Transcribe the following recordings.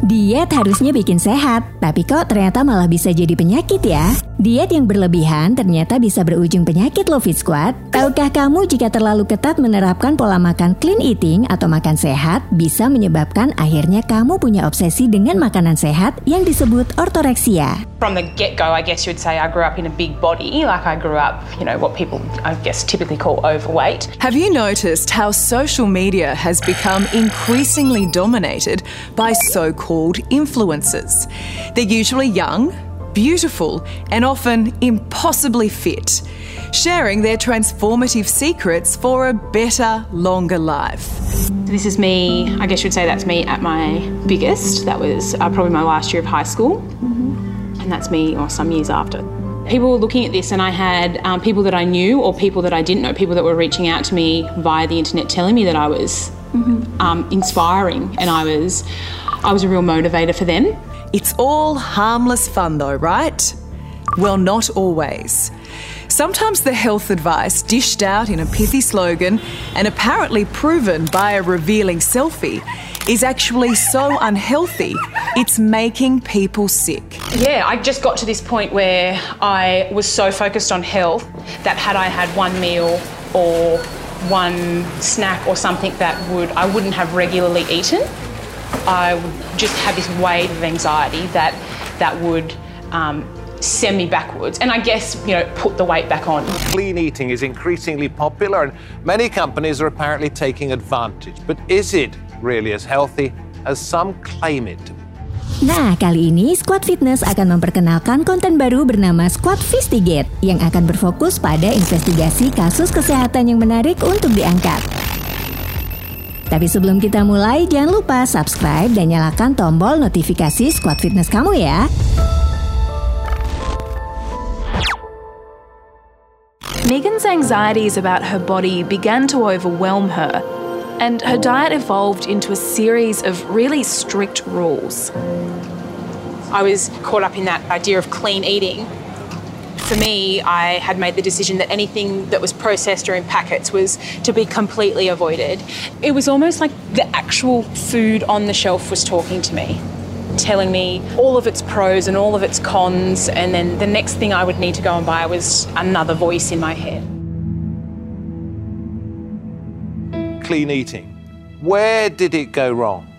Diet harusnya bikin sehat, tapi kok ternyata malah bisa jadi penyakit ya? Diet yang berlebihan ternyata bisa berujung penyakit loh Fit Squad. Tahukah kamu jika terlalu ketat menerapkan pola makan clean eating atau makan sehat bisa menyebabkan akhirnya kamu punya obsesi dengan makanan sehat yang disebut ortoreksia. From the get-go, I guess you'd say I grew up in a big body, like I grew up, you know, what people, I guess, typically call overweight. Have you noticed how social media has become increasingly dominated by so called influencers? They're usually young, beautiful, and often impossibly fit, sharing their transformative secrets for a better, longer life. This is me, I guess you'd say that's me at my biggest. That was uh, probably my last year of high school. And that's me, or some years after. People were looking at this, and I had um, people that I knew or people that I didn't know, people that were reaching out to me via the internet telling me that I was um, inspiring and I was, I was a real motivator for them. It's all harmless fun, though, right? Well, not always. Sometimes the health advice dished out in a pithy slogan and apparently proven by a revealing selfie is actually so unhealthy, it's making people sick. Yeah, I just got to this point where I was so focused on health that had I had one meal or one snack or something that would I wouldn't have regularly eaten, I would just have this wave of anxiety that that would um, send me backwards, and I guess you know put the weight back on. Clean eating is increasingly popular, and many companies are apparently taking advantage. But is it really as healthy as some claim it to be? Nah, kali ini Squad Fitness akan memperkenalkan konten baru bernama Squad Fistigate yang akan berfokus pada investigasi kasus kesehatan yang menarik untuk diangkat. Tapi sebelum kita mulai, jangan lupa subscribe dan nyalakan tombol notifikasi Squad Fitness kamu ya. Megan's anxieties about her body began to overwhelm her, and her diet evolved into a series of really strict rules. I was caught up in that idea of clean eating. For me, I had made the decision that anything that was processed or in packets was to be completely avoided. It was almost like the actual food on the shelf was talking to me, telling me all of its pros and all of its cons, and then the next thing I would need to go and buy was another voice in my head. Clean eating. Where did it go wrong?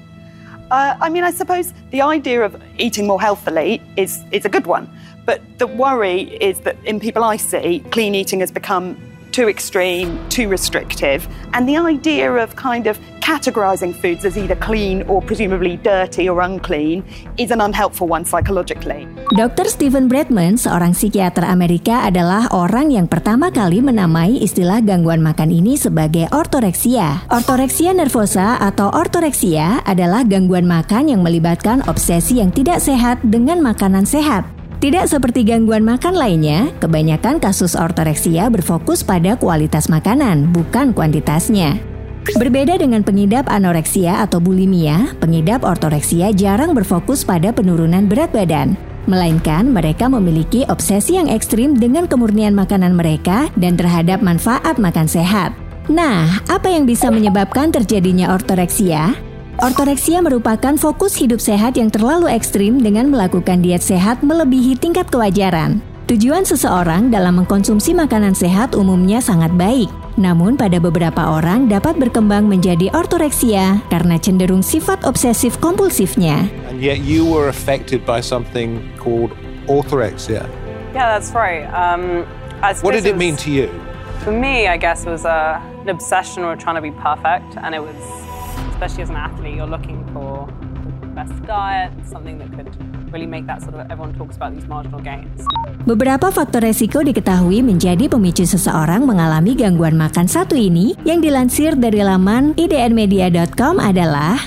Uh, I mean, I suppose the idea of eating more healthily is, is a good one. But the worry is that in people I see, clean eating has become too extreme, too restrictive. And the idea of kind of categorizing foods as either clean or presumably dirty or unclean is an unhelpful one psychologically. Dr. Stephen Bradman, seorang psikiater Amerika adalah orang yang pertama kali menamai istilah gangguan makan ini sebagai ortoreksia. Ortoreksia nervosa atau ortoreksia adalah gangguan makan yang melibatkan obsesi yang tidak sehat dengan makanan sehat. Tidak seperti gangguan makan lainnya, kebanyakan kasus ortoreksia berfokus pada kualitas makanan, bukan kuantitasnya. Berbeda dengan pengidap anoreksia atau bulimia, pengidap ortoreksia jarang berfokus pada penurunan berat badan. Melainkan mereka memiliki obsesi yang ekstrim dengan kemurnian makanan mereka dan terhadap manfaat makan sehat. Nah, apa yang bisa menyebabkan terjadinya ortoreksia? Ortoreksia merupakan fokus hidup sehat yang terlalu ekstrim dengan melakukan diet sehat melebihi tingkat kewajaran. Tujuan seseorang dalam mengkonsumsi makanan sehat umumnya sangat baik, namun pada beberapa orang dapat berkembang menjadi ortoreksia karena cenderung sifat obsesif kompulsifnya. And yet you were affected by something called orthorexia. Yeah, that's right. Um, I What did it mean to you? For me, I guess it was uh, an obsession with trying to be perfect, and it was, especially as an athlete, you're looking for best diet, something that could really make that sort of everyone talks about these marginal gains. Beberapa faktor resiko diketahui menjadi pemicu seseorang mengalami gangguan makan satu ini yang dilansir dari laman idnmedia.com adalah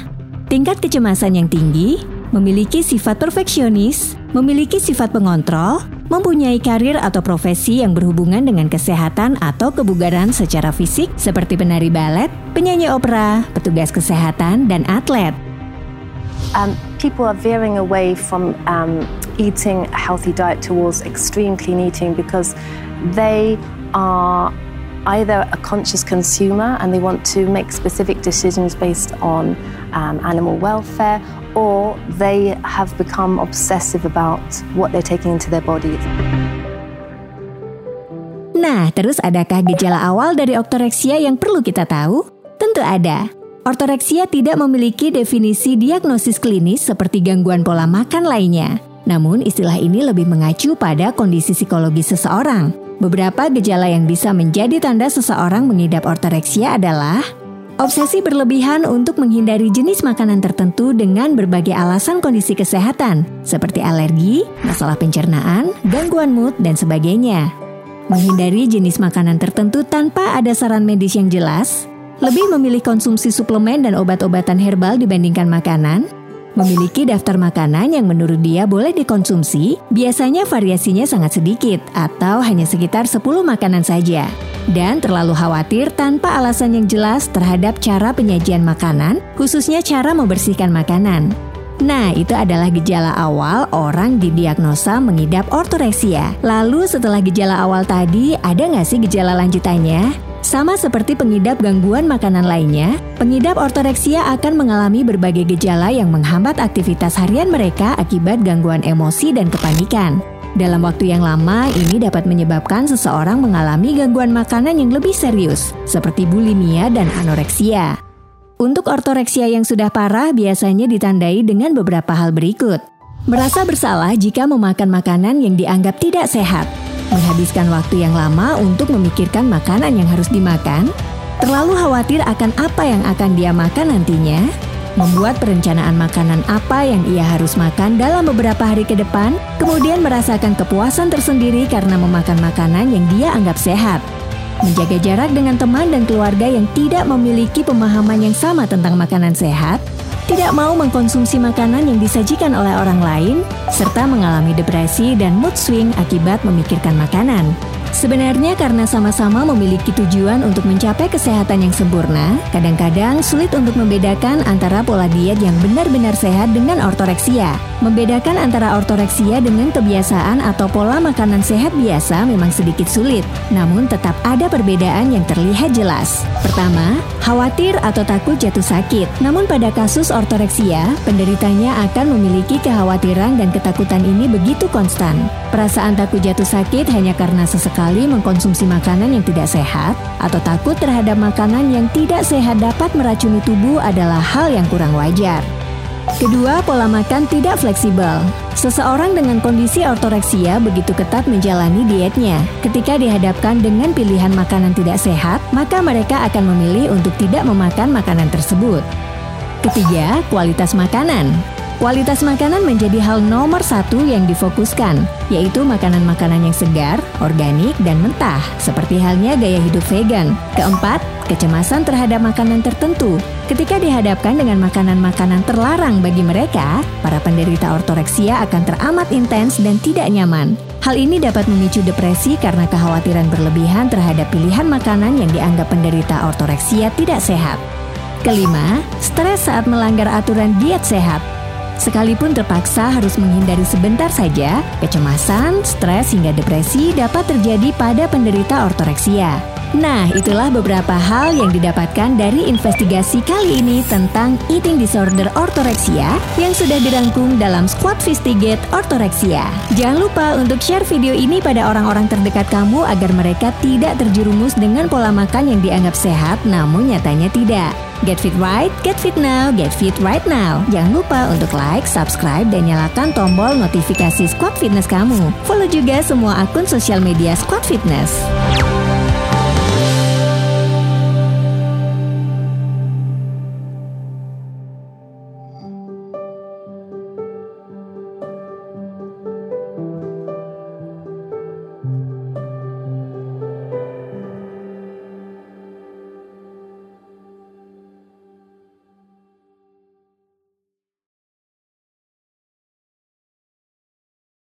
tingkat kecemasan yang tinggi, memiliki sifat perfeksionis, memiliki sifat pengontrol, mempunyai karir atau profesi yang berhubungan dengan kesehatan atau kebugaran secara fisik seperti penari balet, penyanyi opera, petugas kesehatan, dan atlet. um, people are veering away from um, eating a healthy diet towards extreme clean eating because they are either a conscious consumer and they want to make specific decisions based on um, animal welfare, or they have become obsessive about what they're taking into their bodies. Nah, terus adakah gejala awal dari ortoreksia yang perlu kita tahu? Tentu ada. Ortoreksia tidak memiliki definisi diagnosis klinis seperti gangguan pola makan lainnya. Namun, istilah ini lebih mengacu pada kondisi psikologis seseorang. Beberapa gejala yang bisa menjadi tanda seseorang mengidap ortoreksia adalah Obsesi berlebihan untuk menghindari jenis makanan tertentu dengan berbagai alasan kondisi kesehatan, seperti alergi, masalah pencernaan, gangguan mood, dan sebagainya. Menghindari jenis makanan tertentu tanpa ada saran medis yang jelas, lebih memilih konsumsi suplemen dan obat-obatan herbal dibandingkan makanan, Memiliki daftar makanan yang menurut dia boleh dikonsumsi, biasanya variasinya sangat sedikit atau hanya sekitar 10 makanan saja. Dan terlalu khawatir tanpa alasan yang jelas terhadap cara penyajian makanan, khususnya cara membersihkan makanan. Nah, itu adalah gejala awal orang didiagnosa mengidap ortoreksia. Lalu setelah gejala awal tadi, ada nggak sih gejala lanjutannya? Sama seperti pengidap gangguan makanan lainnya, pengidap ortoreksia akan mengalami berbagai gejala yang menghambat aktivitas harian mereka akibat gangguan emosi dan kepanikan. Dalam waktu yang lama, ini dapat menyebabkan seseorang mengalami gangguan makanan yang lebih serius, seperti bulimia dan anoreksia. Untuk ortoreksia yang sudah parah biasanya ditandai dengan beberapa hal berikut. Merasa bersalah jika memakan makanan yang dianggap tidak sehat, menghabiskan waktu yang lama untuk memikirkan makanan yang harus dimakan, terlalu khawatir akan apa yang akan dia makan nantinya, membuat perencanaan makanan apa yang ia harus makan dalam beberapa hari ke depan, kemudian merasakan kepuasan tersendiri karena memakan makanan yang dia anggap sehat. Menjaga jarak dengan teman dan keluarga yang tidak memiliki pemahaman yang sama tentang makanan sehat, tidak mau mengkonsumsi makanan yang disajikan oleh orang lain, serta mengalami depresi dan mood swing akibat memikirkan makanan. Sebenarnya karena sama-sama memiliki tujuan untuk mencapai kesehatan yang sempurna, kadang-kadang sulit untuk membedakan antara pola diet yang benar-benar sehat dengan ortoreksia. Membedakan antara ortoreksia dengan kebiasaan atau pola makanan sehat biasa memang sedikit sulit, namun tetap ada perbedaan yang terlihat jelas. Pertama, khawatir atau takut jatuh sakit. Namun pada kasus ortoreksia, penderitanya akan memiliki kekhawatiran dan ketakutan ini begitu konstan. Perasaan takut jatuh sakit hanya karena sesekali mengkonsumsi makanan yang tidak sehat atau takut terhadap makanan yang tidak sehat dapat meracuni tubuh adalah hal yang kurang wajar. Kedua, pola makan tidak fleksibel. Seseorang dengan kondisi ortoreksia begitu ketat menjalani dietnya. Ketika dihadapkan dengan pilihan makanan tidak sehat, maka mereka akan memilih untuk tidak memakan makanan tersebut. Ketiga, kualitas makanan. Kualitas makanan menjadi hal nomor satu yang difokuskan, yaitu makanan-makanan yang segar, organik, dan mentah, seperti halnya gaya hidup vegan. Keempat, kecemasan terhadap makanan tertentu. Ketika dihadapkan dengan makanan-makanan terlarang bagi mereka, para penderita ortoreksia akan teramat intens dan tidak nyaman. Hal ini dapat memicu depresi karena kekhawatiran berlebihan terhadap pilihan makanan yang dianggap penderita ortoreksia tidak sehat. Kelima, stres saat melanggar aturan diet sehat. Sekalipun terpaksa harus menghindari sebentar saja, kecemasan, stres hingga depresi dapat terjadi pada penderita ortoreksia. Nah, itulah beberapa hal yang didapatkan dari investigasi kali ini tentang eating disorder ortoreksia yang sudah dirangkum dalam Squad Fistigate Ortoreksia. Jangan lupa untuk share video ini pada orang-orang terdekat kamu agar mereka tidak terjerumus dengan pola makan yang dianggap sehat namun nyatanya tidak. Get fit right, get fit now, get fit right now. Jangan lupa untuk like, subscribe, dan nyalakan tombol notifikasi Squad Fitness kamu. Follow juga semua akun sosial media Squad Fitness.